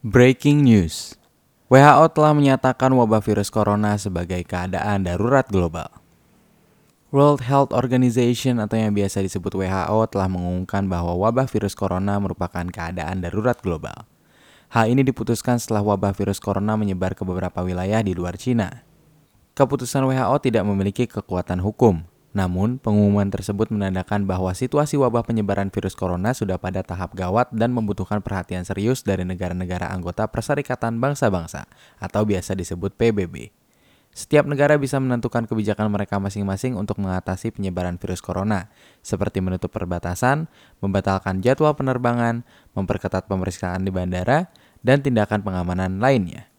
Breaking news. WHO telah menyatakan wabah virus corona sebagai keadaan darurat global. World Health Organization atau yang biasa disebut WHO telah mengumumkan bahwa wabah virus corona merupakan keadaan darurat global. Hal ini diputuskan setelah wabah virus corona menyebar ke beberapa wilayah di luar Cina. Keputusan WHO tidak memiliki kekuatan hukum, namun, pengumuman tersebut menandakan bahwa situasi wabah penyebaran virus corona sudah pada tahap gawat dan membutuhkan perhatian serius dari negara-negara anggota Perserikatan Bangsa-Bangsa atau biasa disebut PBB. Setiap negara bisa menentukan kebijakan mereka masing-masing untuk mengatasi penyebaran virus corona, seperti menutup perbatasan, membatalkan jadwal penerbangan, memperketat pemeriksaan di bandara, dan tindakan pengamanan lainnya.